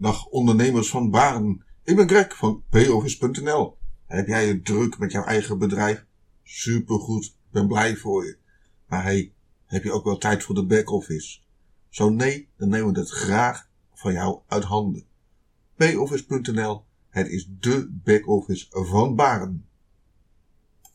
Dag ondernemers van Baren. Ik ben Greg van poffice.nl. Heb jij het druk met jouw eigen bedrijf? Supergoed, ik ben blij voor je. Maar hey, heb je ook wel tijd voor de backoffice? Zo nee, dan nemen we het graag van jou uit handen. poffice.nl, het is de backoffice van Baren.